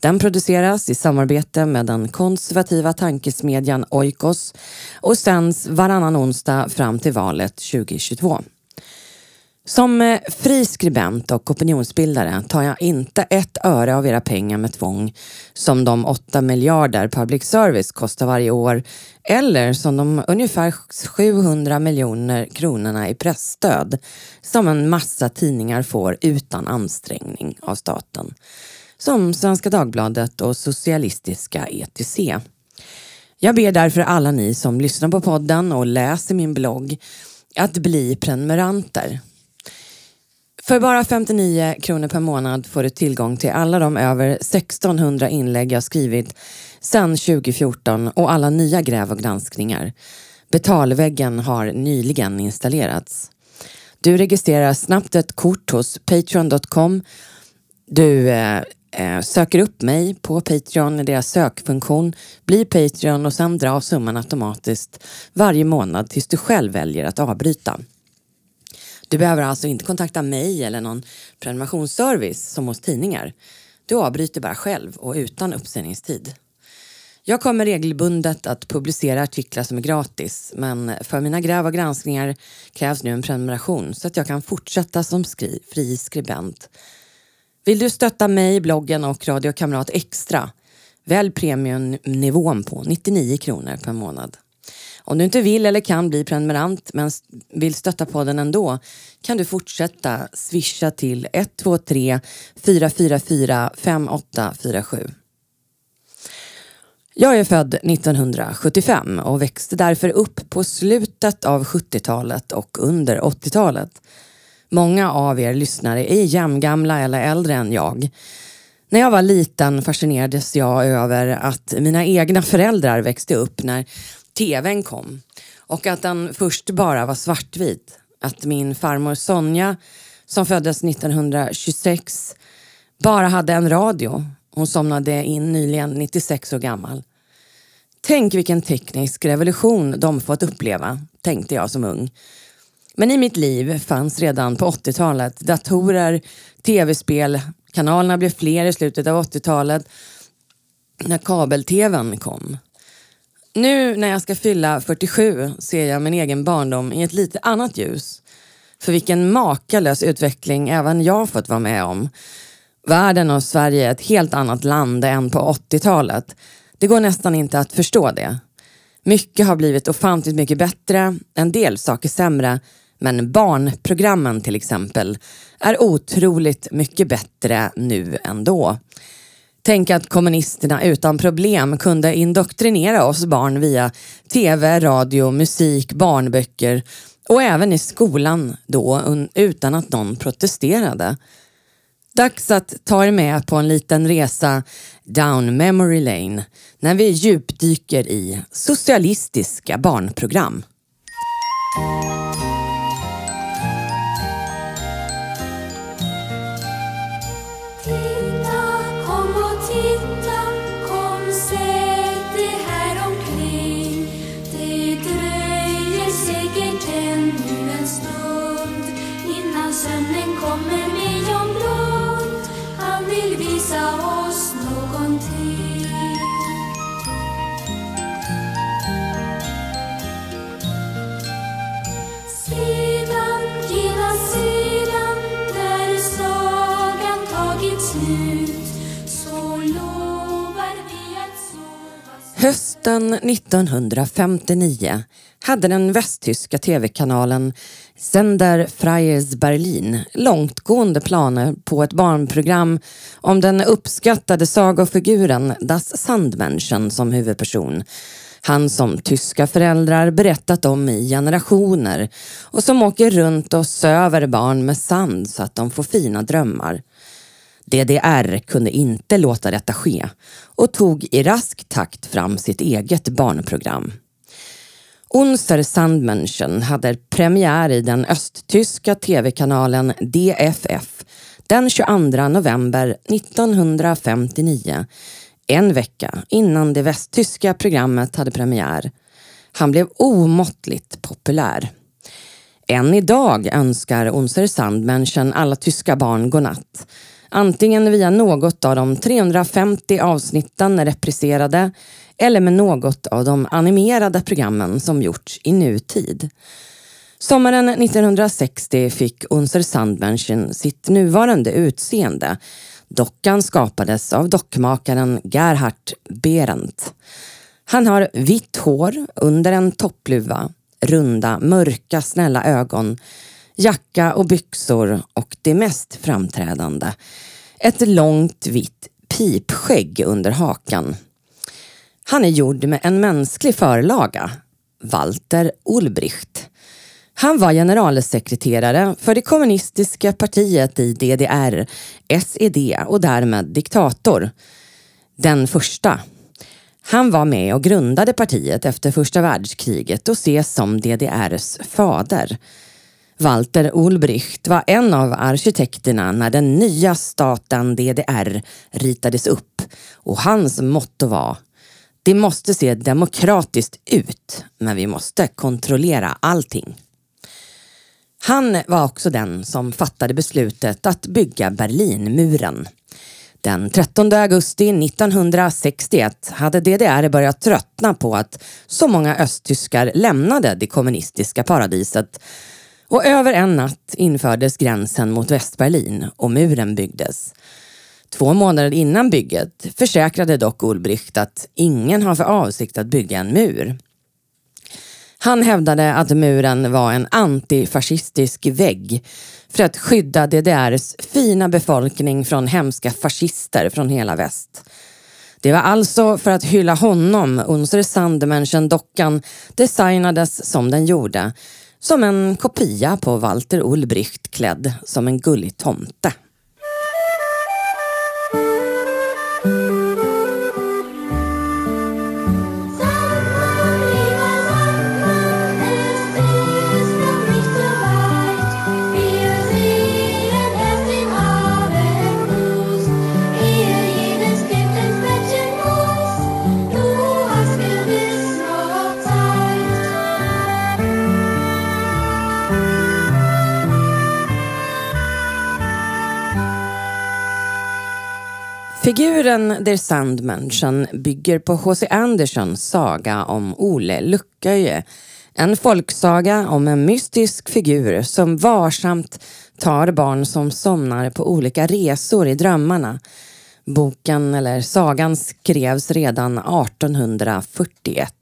Den produceras i samarbete med den konservativa tankesmedjan Oikos och sänds varannan onsdag fram till valet 2022. Som eh, fri skribent och opinionsbildare tar jag inte ett öre av era pengar med tvång som de 8 miljarder public service kostar varje år eller som de ungefär 700 miljoner kronorna i pressstöd som en massa tidningar får utan ansträngning av staten. Som Svenska Dagbladet och Socialistiska ETC. Jag ber därför alla ni som lyssnar på podden och läser min blogg att bli prenumeranter. För bara 59 kronor per månad får du tillgång till alla de över 1600 inlägg jag skrivit sedan 2014 och alla nya gräv och granskningar. Betalväggen har nyligen installerats. Du registrerar snabbt ett kort hos Patreon.com. Du eh, Eh, söker upp mig på Patreon i deras sökfunktion, blir Patreon och sen drar summan automatiskt varje månad tills du själv väljer att avbryta. Du behöver alltså inte kontakta mig eller någon prenumerationsservice som hos tidningar. Du avbryter bara själv och utan uppsägningstid. Jag kommer regelbundet att publicera artiklar som är gratis men för mina gräv och granskningar krävs nu en prenumeration så att jag kan fortsätta som skri fri skribent. Vill du stötta mig, bloggen och Radio Kamrat Extra? Välj premiumnivån på 99 kronor per månad. Om du inte vill eller kan bli prenumerant men vill stötta podden ändå kan du fortsätta swisha till 123 444 5847. Jag är född 1975 och växte därför upp på slutet av 70-talet och under 80-talet. Många av er lyssnare är jämngamla eller äldre än jag. När jag var liten fascinerades jag över att mina egna föräldrar växte upp när tvn kom och att den först bara var svartvit. Att min farmor Sonja, som föddes 1926, bara hade en radio. Hon somnade in nyligen, 96 år gammal. Tänk vilken teknisk revolution de fått uppleva, tänkte jag som ung. Men i mitt liv fanns redan på 80-talet datorer, tv-spel, kanalerna blev fler i slutet av 80-talet när kabel-tvn kom. Nu när jag ska fylla 47 ser jag min egen barndom i ett lite annat ljus. För vilken makalös utveckling även jag fått vara med om. Världen och Sverige är ett helt annat land än på 80-talet. Det går nästan inte att förstå det. Mycket har blivit ofantligt mycket bättre, en del saker sämre, men barnprogrammen till exempel är otroligt mycket bättre nu ändå. Tänk att kommunisterna utan problem kunde indoktrinera oss barn via tv, radio, musik, barnböcker och även i skolan då utan att någon protesterade. Dags att ta er med på en liten resa down memory lane när vi djupdyker i socialistiska barnprogram. Hösten 1959 hade den västtyska tv-kanalen Sender Freies Berlin långtgående planer på ett barnprogram om den uppskattade sagofiguren Das Sandmenschen som huvudperson. Han som tyska föräldrar berättat om i generationer och som åker runt och söver barn med sand så att de får fina drömmar. DDR kunde inte låta detta ske och tog i rask takt fram sitt eget barnprogram. Unser Sandmenschen hade premiär i den östtyska tv-kanalen DFF den 22 november 1959, en vecka innan det västtyska programmet hade premiär. Han blev omåttligt populär. Än idag önskar Unser Sandmenschen alla tyska barn godnatt. Antingen via något av de 350 avsnitten repriserade eller med något av de animerade programmen som gjorts i nutid. Sommaren 1960 fick Unser Sandmännchen sitt nuvarande utseende. Dockan skapades av dockmakaren Gerhard Behrendt. Han har vitt hår under en toppluva, runda, mörka, snälla ögon, jacka och byxor och det mest framträdande, ett långt vitt pipskägg under hakan. Han är gjord med en mänsklig förlaga, Walter Ulbricht. Han var generalsekreterare för det kommunistiska partiet i DDR, SED och därmed diktator. Den första. Han var med och grundade partiet efter första världskriget och ses som DDRs fader. Walter Ulbricht var en av arkitekterna när den nya staten DDR ritades upp och hans motto var det måste se demokratiskt ut, men vi måste kontrollera allting. Han var också den som fattade beslutet att bygga Berlinmuren. Den 13 augusti 1961 hade DDR börjat tröttna på att så många östtyskar lämnade det kommunistiska paradiset och över en natt infördes gränsen mot Västberlin och muren byggdes. Två månader innan bygget försäkrade dock Ulbricht att ingen har för avsikt att bygga en mur. Han hävdade att muren var en antifascistisk vägg för att skydda DDRs fina befolkning från hemska fascister från hela väst. Det var alltså för att hylla honom Unser Sandmenschen-dockan designades som den gjorde, som en kopia på Walter Ulbricht klädd som en gullig tomte. Figuren Der Sandmenschen bygger på H.C. Andersons saga om Ole Lucköje. En folksaga om en mystisk figur som varsamt tar barn som somnar på olika resor i drömmarna. Boken eller sagan skrevs redan 1841.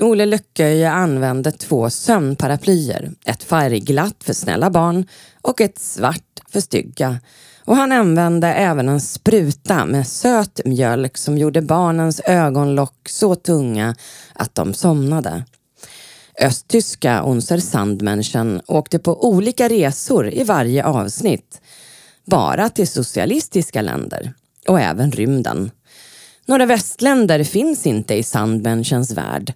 Ole Lucköje använde två sömnparaplyer. Ett färgglatt för snälla barn och ett svart för stygga. Och han använde även en spruta med söt mjölk som gjorde barnens ögonlock så tunga att de somnade. Östtyska Unser Sandmenschen åkte på olika resor i varje avsnitt. Bara till socialistiska länder och även rymden. Några västländer finns inte i Sandmenschens värld.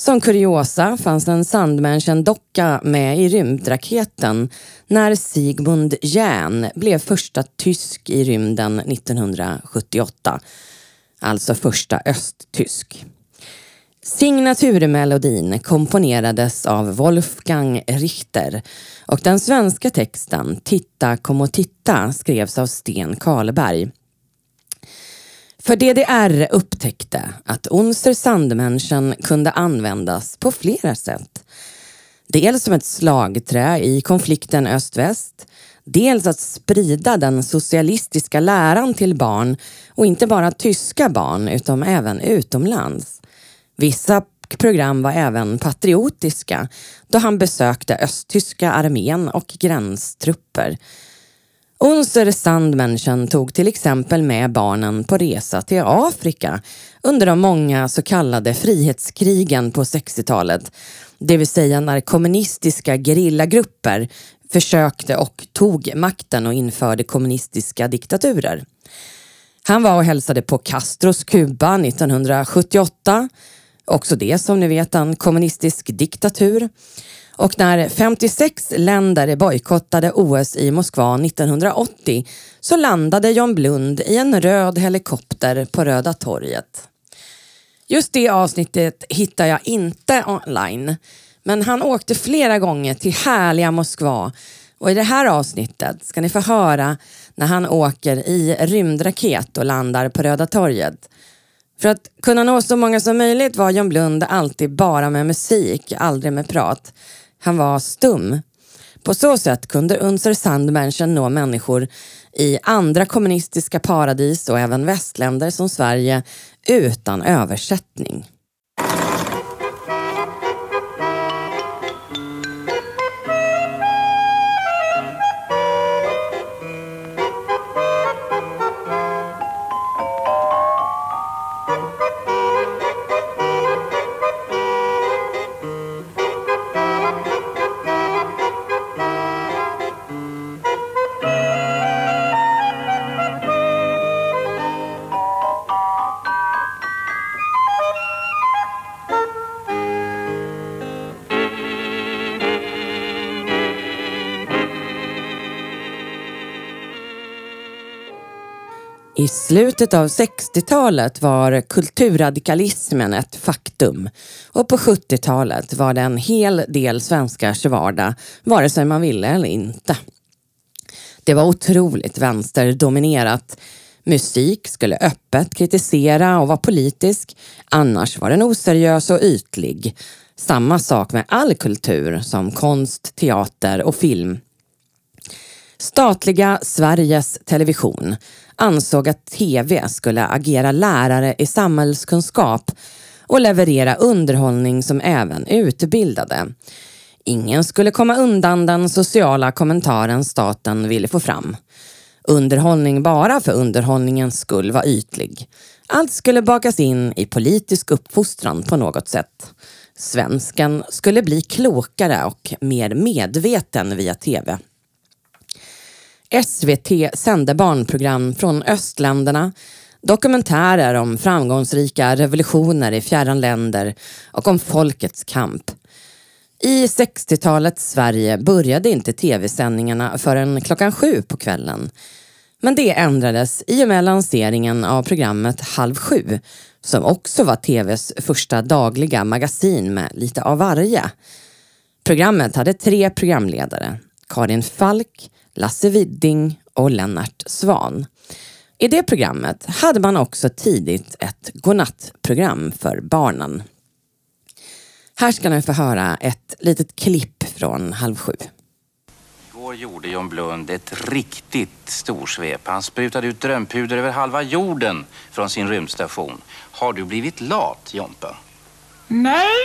Som kuriosa fanns en Sandmenschen-docka med i rymdraketen när Sigmund Jähn blev första tysk i rymden 1978. Alltså första östtysk. Signaturmelodin komponerades av Wolfgang Richter och den svenska texten Titta kom och titta skrevs av Sten Karlberg. För DDR upptäckte att Unser Sandmännchen kunde användas på flera sätt. Dels som ett slagträ i konflikten öst-väst, dels att sprida den socialistiska läran till barn och inte bara tyska barn utan även utomlands. Vissa program var även patriotiska då han besökte östtyska armén och gränstrupper Unser Sandmenschen tog till exempel med barnen på resa till Afrika under de många så kallade frihetskrigen på 60-talet. Det vill säga när kommunistiska gerillagrupper försökte och tog makten och införde kommunistiska diktaturer. Han var och hälsade på Castros Kuba 1978. Också det som ni vet en kommunistisk diktatur. Och när 56 länder bojkottade OS i Moskva 1980 så landade John Blund i en röd helikopter på Röda torget. Just det avsnittet hittar jag inte online. Men han åkte flera gånger till härliga Moskva och i det här avsnittet ska ni få höra när han åker i rymdraket och landar på Röda torget. För att kunna nå så många som möjligt var John Blund alltid bara med musik, aldrig med prat. Han var stum. På så sätt kunde Unser Sandmenschen nå människor i andra kommunistiska paradis och även västländer som Sverige utan översättning. I slutet av 60-talet var kulturradikalismen ett faktum och på 70-talet var det en hel del svenskars vardag, vare sig man ville eller inte. Det var otroligt vänsterdominerat. Musik skulle öppet kritisera och vara politisk, annars var den oseriös och ytlig. Samma sak med all kultur som konst, teater och film. Statliga Sveriges Television ansåg att TV skulle agera lärare i samhällskunskap och leverera underhållning som även utbildade. Ingen skulle komma undan den sociala kommentaren staten ville få fram. Underhållning bara för underhållningens skull var ytlig. Allt skulle bakas in i politisk uppfostran på något sätt. Svensken skulle bli klokare och mer medveten via TV. SVT sände barnprogram från östländerna, dokumentärer om framgångsrika revolutioner i fjärran länder och om folkets kamp. I 60-talets Sverige började inte tv-sändningarna förrän klockan sju på kvällen. Men det ändrades i och med lanseringen av programmet Halv sju som också var tvs första dagliga magasin med lite av varje. Programmet hade tre programledare. Karin Falk, Lasse Widding och Lennart Svan. I det programmet hade man också tidigt ett godnattprogram för barnen. Här ska ni få höra ett litet klipp från Halv sju. Igår gjorde John Blund ett riktigt storsvep. Han sprutade ut drömpuder över halva jorden från sin rymdstation. Har du blivit lat, Jompa? Nej,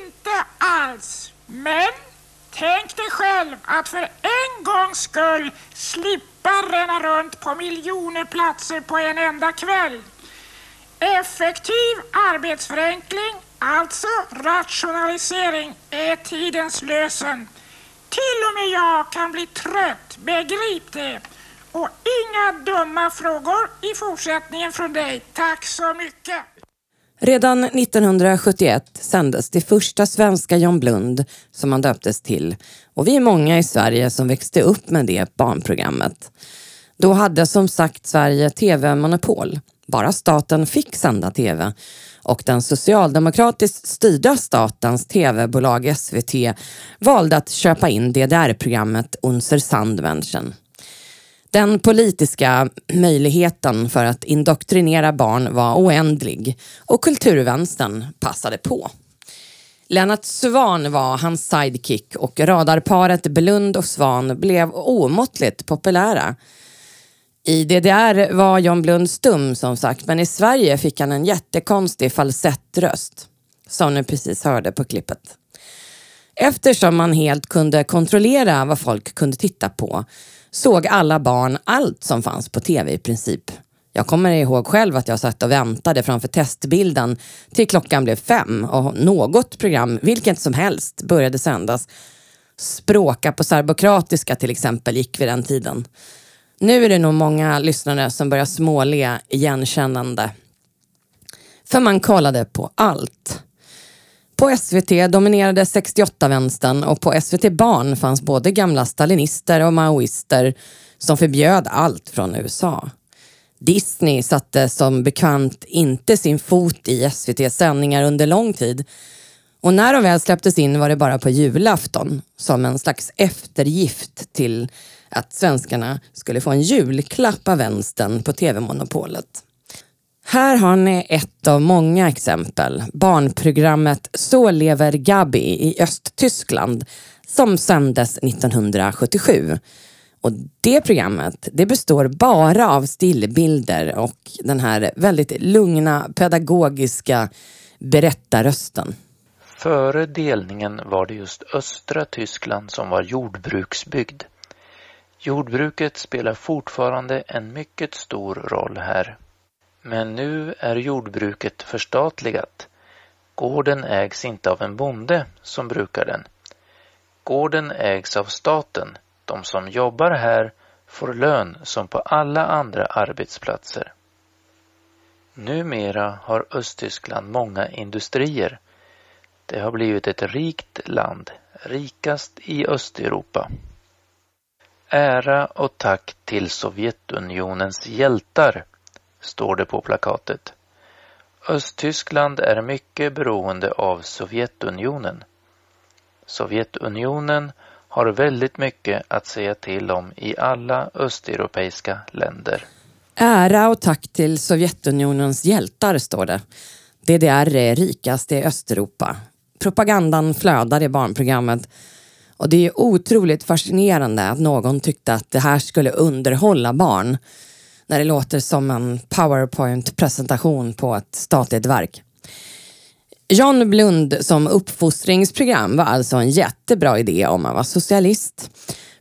inte alls. Men Tänk dig själv att för en gångs skull slippa ränna runt på miljoner platser på en enda kväll. Effektiv arbetsförenkling, alltså rationalisering, är tidens lösen. Till och med jag kan bli trött, begrip det. Och inga dumma frågor i fortsättningen från dig. Tack så mycket. Redan 1971 sändes det första svenska John Blund som han döptes till och vi är många i Sverige som växte upp med det barnprogrammet. Då hade som sagt Sverige tv-monopol. Bara staten fick sända tv och den socialdemokratiskt styrda statens tv-bolag SVT valde att köpa in DDR-programmet Unser Sandmenschen. Den politiska möjligheten för att indoktrinera barn var oändlig och kulturvänstern passade på. Lennart Svan var hans sidekick och radarparet Blund och Svan blev omåttligt populära. I DDR var John Blund stum som sagt, men i Sverige fick han en jättekonstig falsettröst. Som ni precis hörde på klippet. Eftersom man helt kunde kontrollera vad folk kunde titta på såg alla barn allt som fanns på tv i princip. Jag kommer ihåg själv att jag satt och väntade framför testbilden till klockan blev fem och något program, vilket som helst, började sändas. Språka på serbokratiska till exempel gick vid den tiden. Nu är det nog många lyssnare som börjar småle igenkännande. För man kollade på allt. På SVT dominerade 68-vänstern och på SVT Barn fanns både gamla stalinister och maoister som förbjöd allt från USA. Disney satte som bekant inte sin fot i SVTs sändningar under lång tid. Och när de väl släpptes in var det bara på julafton som en slags eftergift till att svenskarna skulle få en julklapp av vänstern på tv-monopolet. Här har ni ett av många exempel. Barnprogrammet Så lever Gabi i Östtyskland som sändes 1977. Och det programmet det består bara av stillbilder och den här väldigt lugna pedagogiska berättarrösten. Före delningen var det just östra Tyskland som var jordbruksbygd. Jordbruket spelar fortfarande en mycket stor roll här. Men nu är jordbruket förstatligat. Gården ägs inte av en bonde som brukar den. Gården ägs av staten. De som jobbar här får lön som på alla andra arbetsplatser. Numera har Östtyskland många industrier. Det har blivit ett rikt land, rikast i Östeuropa. Ära och tack till Sovjetunionens hjältar står det på plakatet. Östtyskland är mycket beroende av Sovjetunionen. Sovjetunionen har väldigt mycket att säga till om i alla östeuropeiska länder. Ära och tack till Sovjetunionens hjältar, står det. DDR är rikast i Östeuropa. Propagandan flödar i barnprogrammet och det är otroligt fascinerande att någon tyckte att det här skulle underhålla barn när det låter som en powerpoint-presentation på ett statligt verk. John Blund som uppfostringsprogram var alltså en jättebra idé om man var socialist.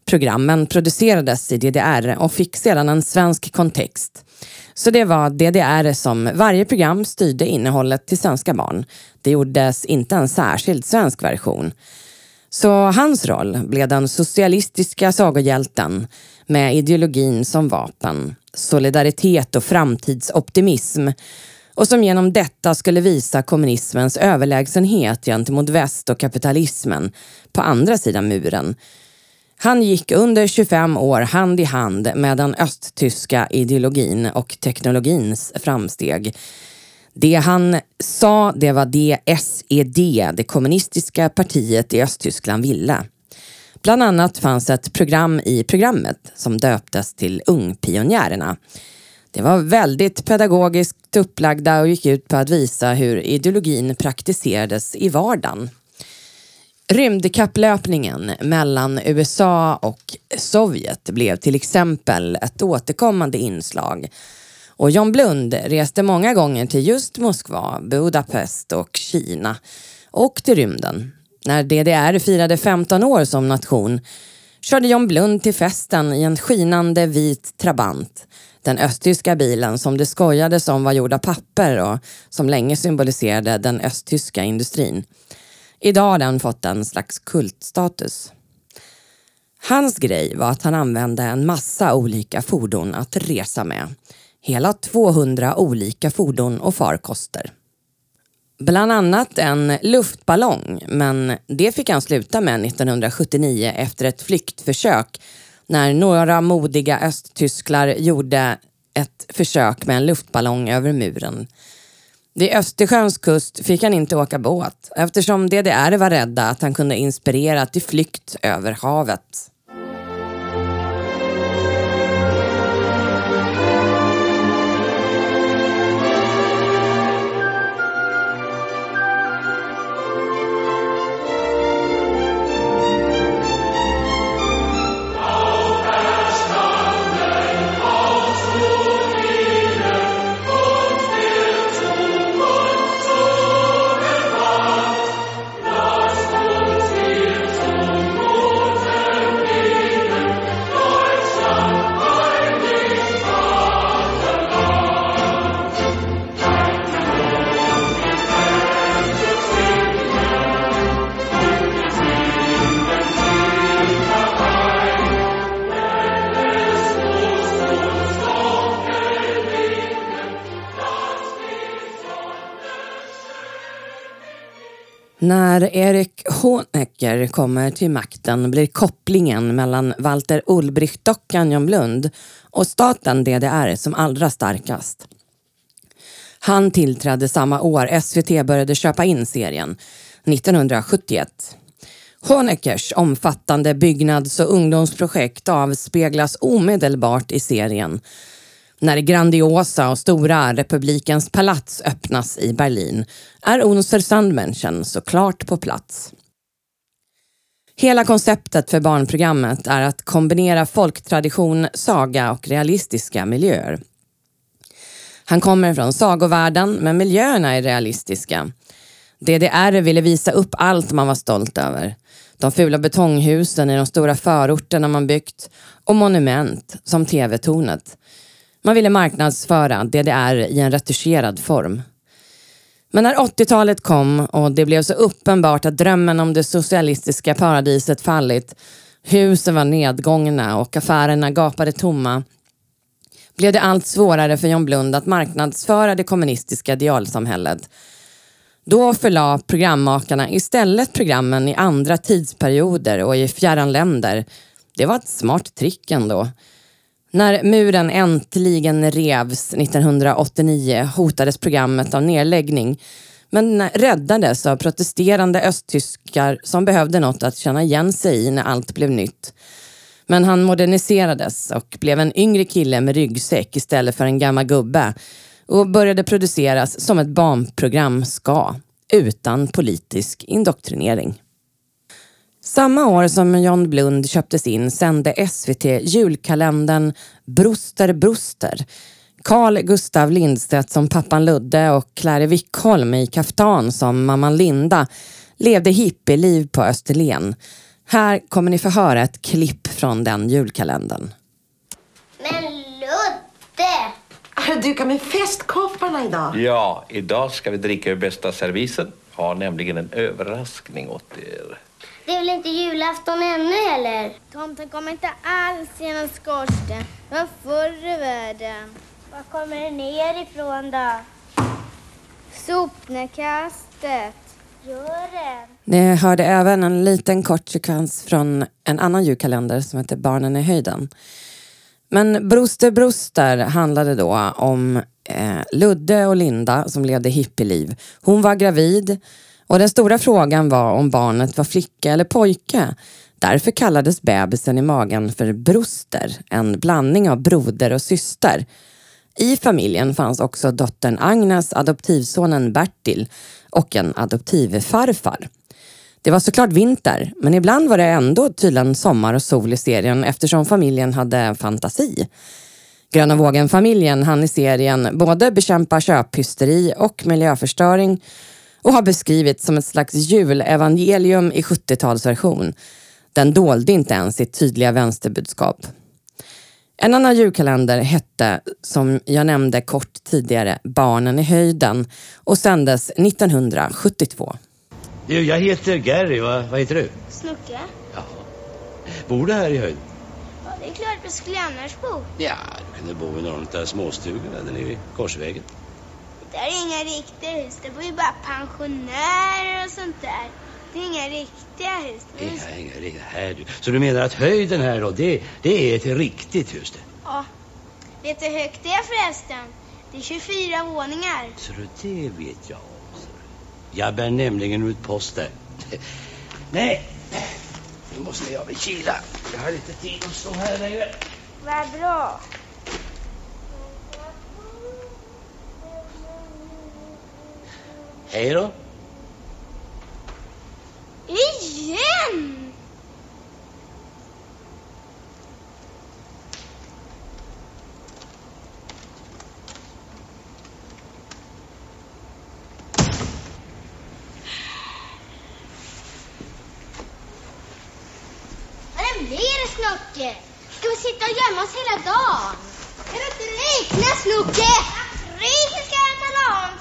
Programmen producerades i DDR och fick sedan en svensk kontext. Så det var DDR som varje program styrde innehållet till svenska barn. Det gjordes inte en särskild svensk version. Så hans roll blev den socialistiska sagohjälten med ideologin som vapen, solidaritet och framtidsoptimism och som genom detta skulle visa kommunismens överlägsenhet gentemot väst och kapitalismen på andra sidan muren. Han gick under 25 år hand i hand med den östtyska ideologin och teknologins framsteg. Det han sa, det var det SED, det kommunistiska partiet i Östtyskland, ville. Bland annat fanns ett program i programmet som döptes till Ungpionjärerna. Det var väldigt pedagogiskt upplagda och gick ut på att visa hur ideologin praktiserades i vardagen. Rymdkapplöpningen mellan USA och Sovjet blev till exempel ett återkommande inslag. Och John Blund reste många gånger till just Moskva, Budapest och Kina och till rymden. När DDR firade 15 år som nation körde John Blund till festen i en skinande vit Trabant. Den östtyska bilen som det skojades om var gjord av papper och som länge symboliserade den östtyska industrin. Idag har den fått en slags kultstatus. Hans grej var att han använde en massa olika fordon att resa med. Hela 200 olika fordon och farkoster. Bland annat en luftballong, men det fick han sluta med 1979 efter ett flyktförsök när några modiga östtysklar gjorde ett försök med en luftballong över muren. Vid Östersjöns kust fick han inte åka båt eftersom DDR var rädda att han kunde inspirera till flykt över havet. När Erik Honecker kommer till makten blir kopplingen mellan Walter Ulbricht-dockan John Blund och staten DDR som allra starkast. Han tillträdde samma år SVT började köpa in serien, 1971. Honeckers omfattande byggnads och ungdomsprojekt avspeglas omedelbart i serien när det grandiosa och stora republikens palats öppnas i Berlin är Unser Sandmännchen såklart på plats. Hela konceptet för barnprogrammet är att kombinera folktradition, saga och realistiska miljöer. Han kommer från sagovärlden, men miljöerna är realistiska. DDR ville visa upp allt man var stolt över. De fula betonghusen i de stora förorterna man byggt och monument som TV-tornet. Man ville marknadsföra DDR i en retuscherad form. Men när 80-talet kom och det blev så uppenbart att drömmen om det socialistiska paradiset fallit, husen var nedgångna och affärerna gapade tomma, blev det allt svårare för John Blund att marknadsföra det kommunistiska idealsamhället. Då förlade programmakarna istället programmen i andra tidsperioder och i fjärran länder. Det var ett smart trick ändå. När muren äntligen revs 1989 hotades programmet av nedläggning men räddades av protesterande östtyskar som behövde något att känna igen sig i när allt blev nytt. Men han moderniserades och blev en yngre kille med ryggsäck istället för en gammal gubbe och började produceras som ett barnprogram ska, utan politisk indoktrinering. Samma år som John Blund köptes in sände SVT julkalendern Broster Broster. Carl Gustav Lindstedt som pappan Ludde och Clary Wickholm i kaftan som mamman Linda levde hippieliv på Österlen. Här kommer ni få höra ett klipp från den julkalendern. Men Ludde! Har du dukat med festkopparna idag? Ja, idag ska vi dricka ur bästa servisen. Har nämligen en överraskning åt er. Det är väl inte julafton ännu heller? Tomten kommer inte alls genom skorsten. Det var förr i världen. Var kommer det ner ifrån då? Sopnedkastet. Gör det? Ni hörde även en liten kort sekvens från en annan julkalender som heter Barnen i höjden. Men Broster Broster handlade då om eh, Ludde och Linda som levde hippieliv. Hon var gravid och den stora frågan var om barnet var flicka eller pojke. Därför kallades bebisen i magen för Broster, en blandning av broder och syster. I familjen fanns också dottern Agnes, adoptivsonen Bertil och en adoptivfarfar. Det var såklart vinter, men ibland var det ändå tydligen sommar och sol i serien eftersom familjen hade fantasi. Gröna vågen-familjen hann i serien både bekämpa köphysteri och miljöförstöring och har beskrivits som ett slags julevangelium i 70-talsversion. Den dolde inte ens sitt tydliga vänsterbudskap. En annan julkalender hette, som jag nämnde kort tidigare, Barnen i höjden och sändes 1972. Du, jag heter Gary. Va, vad heter du? Snucke? Ja. Bor du här i höjden? Ja, det är klart. Var skulle jag annars bo? Ja, du kunde bo i någon av småstugorna där nere i Korsvägen. Det där är inga riktiga hus. Det bor ju bara pensionärer och sånt där. Det är inga riktiga hus. Det är... Inga, inga här du. Så du menar att höjden här då, det, det är ett riktigt hus det? Ja. Vet du hur högt det är förresten? Det är 24 våningar. Så det vet jag om. så du. Jag bär nämligen ut posten. Nej, nu måste jag väl kila. Jag har inte tid att stå här längre. Vad bra. Hej då. Igen! Vad blir det Snucke? Ska vi sitta och gömma oss hela dagen? Kan du inte räkna Snucke? April ska jag tala om.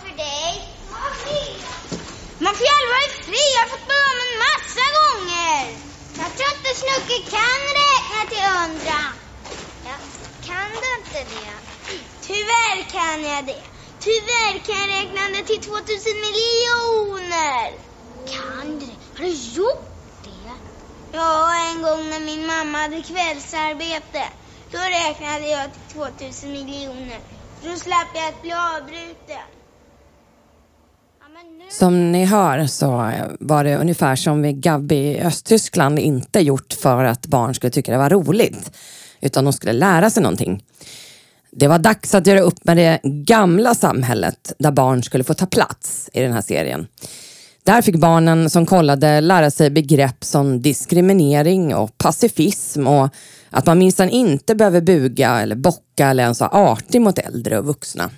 Man får ju aldrig vara fri. Jag har fått börja om en massa gånger. Jag tror inte Snucke kan räkna till hundra. Ja, kan du inte det? Tyvärr kan jag det. Tyvärr kan jag räkna det till 2000 miljoner. Kan du det? Har du gjort det? Ja, en gång när min mamma hade kvällsarbete. Då räknade jag till 2000 miljoner. Då slapp jag att bli avbruten. Som ni hör så var det ungefär som vid Gabby i Östtyskland inte gjort för att barn skulle tycka det var roligt, utan de skulle lära sig någonting. Det var dags att göra upp med det gamla samhället där barn skulle få ta plats i den här serien. Där fick barnen som kollade lära sig begrepp som diskriminering och pacifism och att man minsann inte behöver buga eller bocka eller ens vara artig mot äldre och vuxna.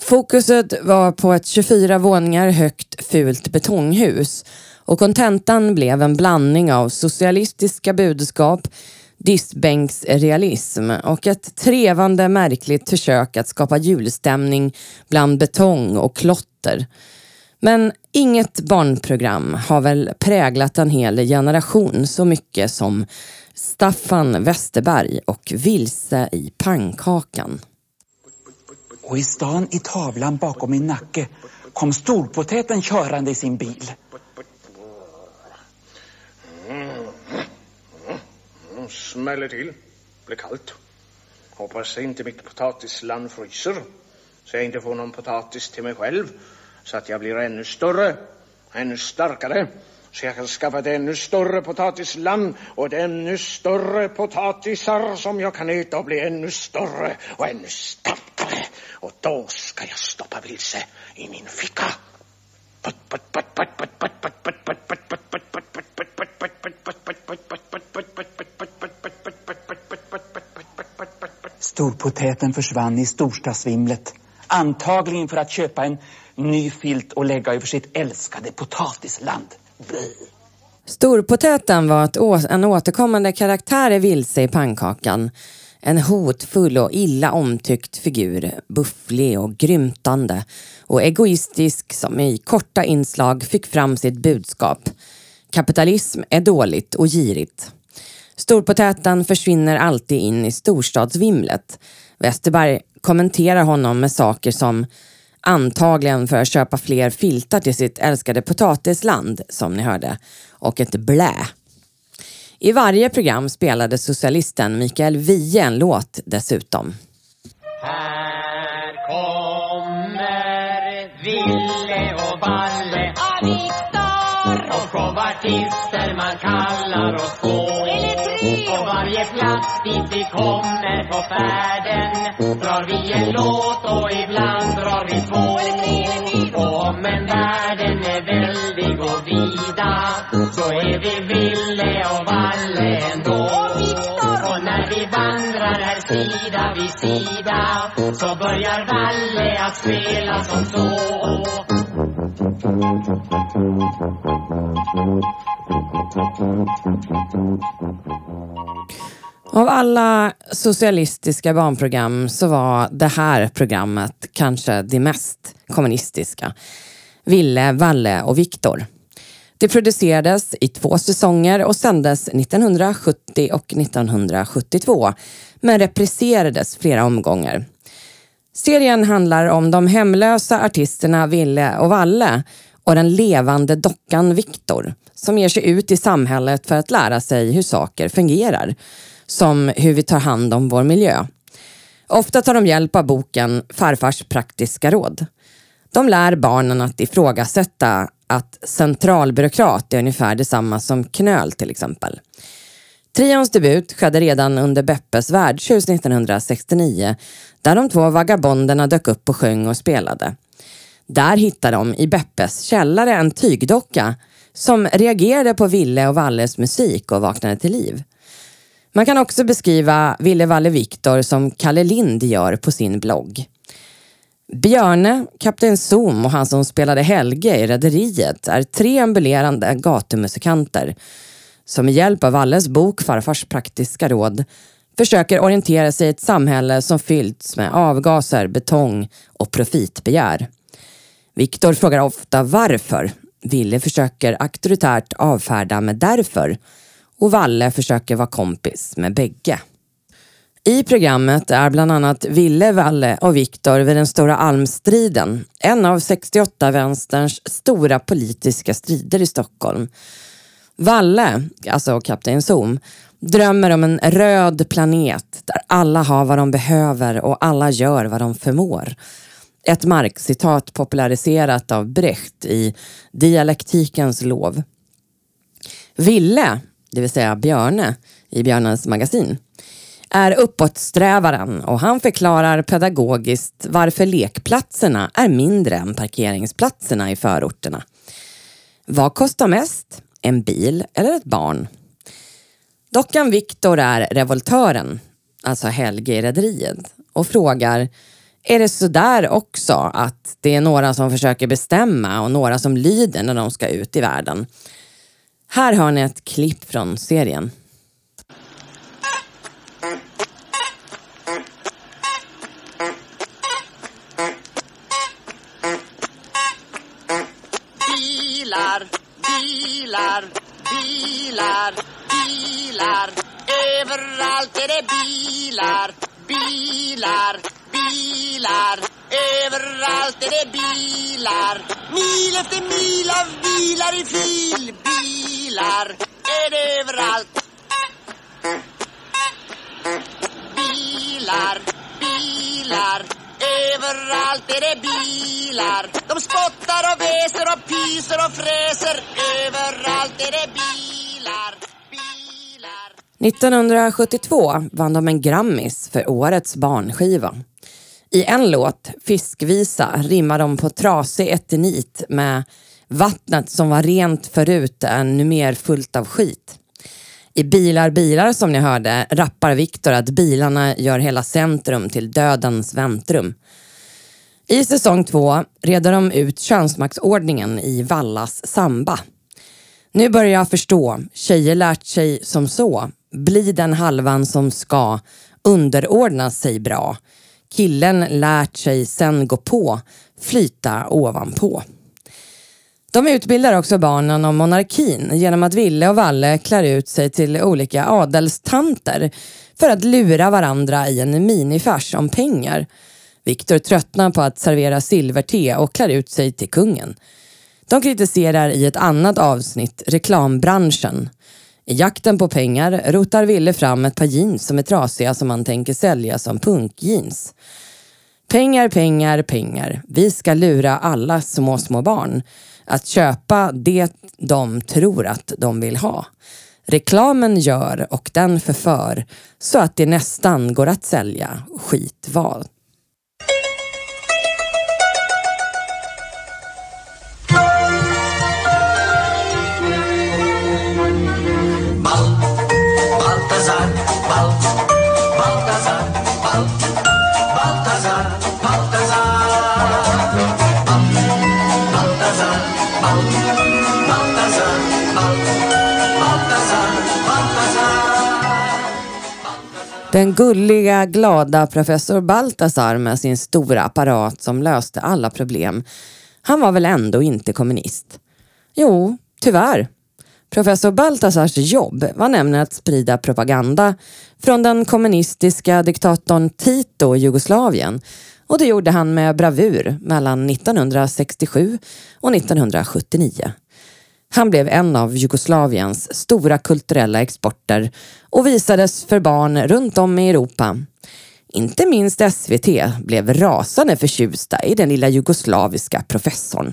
Fokuset var på ett 24 våningar högt fult betonghus och kontentan blev en blandning av socialistiska budskap, diskbänksrealism och ett trevande märkligt försök att skapa julstämning bland betong och klotter. Men inget barnprogram har väl präglat en hel generation så mycket som Staffan Westerberg och Vilse i pannkakan. Och i stan i tavlan bakom min nacke kom storpotäten körande i sin bil. Mm. mm smäller till. Blir kallt. Hoppas inte mitt potatisland fryser. Så jag inte får någon potatis till mig själv. Så att jag blir ännu större. Ännu starkare. Så jag kan skaffa ett ännu större potatisland och ett ännu större potatisar som jag kan äta och bli ännu större och ännu starkare. Och då ska jag stoppa vilse i min ficka. Storpotäten försvann i storstadsvimlet. Antagligen för att köpa en ny filt och lägga över sitt älskade potatisland. Storpotäten var ett, en återkommande karaktär i Vilse i pannkakan. En hotfull och illa omtyckt figur, bufflig och grymtande och egoistisk som i korta inslag fick fram sitt budskap. Kapitalism är dåligt och girigt. Storpotäten försvinner alltid in i storstadsvimlet. Westerberg kommenterar honom med saker som antagligen för att köpa fler filtar till sitt älskade potatisland, som ni hörde, och ett blä. I varje program spelade socialisten Mikael Wiehe en låt dessutom. Här kommer Ville och Valle Aviktar och showartister man kallar oss på. På varje plats dit vi kommer på färden. Drar vi en låt och ibland drar vi två. Och om en världen är väldig och vida så är vi Ville och Valle ändå. Och när vi vandrar här sida vid sida så börjar Valle att spela som så av alla socialistiska barnprogram så var det här programmet kanske det mest kommunistiska. Ville, Valle och Viktor. Det producerades i två säsonger och sändes 1970 och 1972 men repriserades flera omgångar. Serien handlar om de hemlösa artisterna Ville och Valle och den levande dockan Viktor som ger sig ut i samhället för att lära sig hur saker fungerar. Som hur vi tar hand om vår miljö. Ofta tar de hjälp av boken Farfars praktiska råd. De lär barnen att ifrågasätta att centralbyråkrat är ungefär detsamma som knöl till exempel. Trions debut skedde redan under Beppes värdshus 1969 där de två vagabonderna dök upp och sjöng och spelade. Där hittade de i Beppes källare en tygdocka som reagerade på Ville och Valles musik och vaknade till liv. Man kan också beskriva Ville Valle Viktor som Kalle Lind gör på sin blogg. Björne, Kapten Zoom och han som spelade Helge i Rederiet är tre ambulerande gatumusikanter som med hjälp av Valles bok Farfars praktiska råd försöker orientera sig i ett samhälle som fyllts med avgaser, betong och profitbegär. Viktor frågar ofta varför. Ville försöker auktoritärt avfärda med därför och Valle försöker vara kompis med bägge. I programmet är bland annat Ville, Valle och Viktor vid den stora almstriden, en av 68-vänsterns stora politiska strider i Stockholm. Valle, alltså kapten Zoom, drömmer om en röd planet där alla har vad de behöver och alla gör vad de förmår. Ett Marx-citat populariserat av Brecht i Dialektikens lov. Ville, det vill säga Björne i Björnes magasin, är uppåtsträvaren och han förklarar pedagogiskt varför lekplatserna är mindre än parkeringsplatserna i förorterna. Vad kostar mest? En bil eller ett barn? Dockan Viktor är revoltören, alltså Helge i rederiet, och frågar är det så där också att det är några som försöker bestämma och några som lyder när de ska ut i världen? Här har ni ett klipp från serien. Bilar, bilar, bilar, bilar. Överallt är det bilar, bilar, bilar. Överallt är det bilar. Mil efter mil av bilar i fil. Bilar är det överallt. Bilar, bilar. Överallt är det bilar. De spottar och väser och pyser och fräser. Överallt är det bilar. 1972 vann de en Grammis för årets barnskiva. I en låt, Fiskvisa, rimmar de på trasig etinit med Vattnet som var rent förut är nu mer fullt av skit. I Bilar bilar som ni hörde rappar Viktor att bilarna gör hela centrum till dödens väntrum. I säsong två reder de ut könsmaktsordningen i Vallas samba. Nu börjar jag förstå, tjejer lärt sig som så, bli den halvan som ska underordna sig bra. Killen lärt sig sen gå på, flyta ovanpå. De utbildar också barnen om monarkin genom att Ville och Valle klär ut sig till olika adelstanter för att lura varandra i en minifars om pengar. Viktor tröttnar på att servera silverte och klär ut sig till kungen. De kritiserar i ett annat avsnitt reklambranschen. I jakten på pengar rotar Ville fram ett par jeans som är trasiga som han tänker sälja som punkjeans. Pengar, pengar, pengar. Vi ska lura alla små, små barn att köpa det de tror att de vill ha. Reklamen gör och den förför så att det nästan går att sälja skitvalt. Gulliga, glada professor Baltasar med sin stora apparat som löste alla problem. Han var väl ändå inte kommunist? Jo, tyvärr. Professor Baltasars jobb var nämligen att sprida propaganda från den kommunistiska diktatorn Tito i Jugoslavien och det gjorde han med bravur mellan 1967 och 1979. Han blev en av Jugoslaviens stora kulturella exporter och visades för barn runt om i Europa. Inte minst SVT blev rasande förtjusta i den lilla jugoslaviska professorn.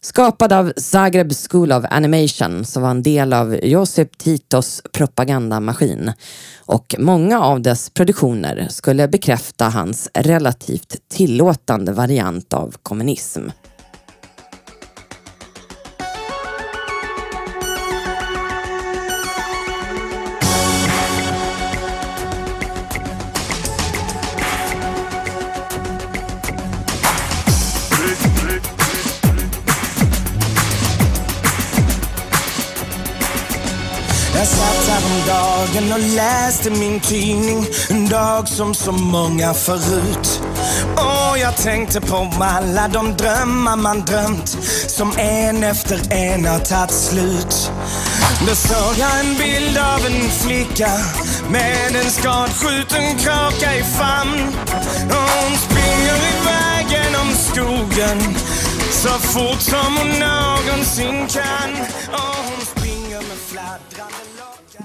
Skapad av Zagreb School of Animation som var en del av Josip Titos propagandamaskin och många av dess produktioner skulle bekräfta hans relativt tillåtande variant av kommunism. Och läste min tidning En dag som så många förut. Och jag tänkte på alla de drömmar man drömt Som en efter en har tagit slut. Då såg jag en bild av en flicka Med en skadskjuten kraka i famn. Och hon springer iväg genom skogen Så fort som hon någonsin kan. Och hon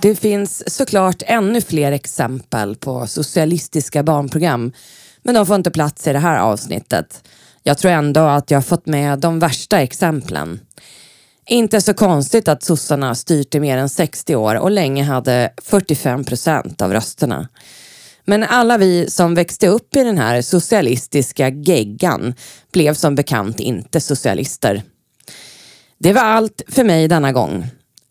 det finns såklart ännu fler exempel på socialistiska barnprogram, men de får inte plats i det här avsnittet. Jag tror ändå att jag fått med de värsta exemplen. Inte så konstigt att sossarna styrt i mer än 60 år och länge hade 45 procent av rösterna. Men alla vi som växte upp i den här socialistiska geggan blev som bekant inte socialister. Det var allt för mig denna gång.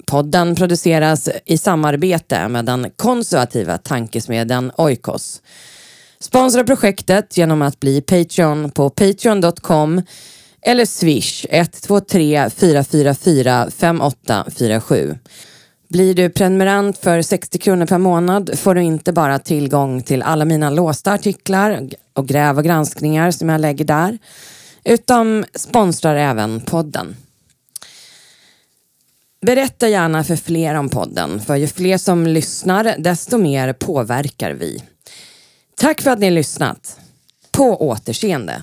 Podden produceras i samarbete med den konservativa tankesmedjan Oikos. Sponsra projektet genom att bli Patreon på patreon.com eller swish 123 444 5847. Blir du prenumerant för 60 kronor per månad får du inte bara tillgång till alla mina låsta artiklar och gräv och granskningar som jag lägger där, utan sponsrar även podden. Berätta gärna för fler om podden, för ju fler som lyssnar, desto mer påverkar vi. Tack för att ni har lyssnat. På återseende.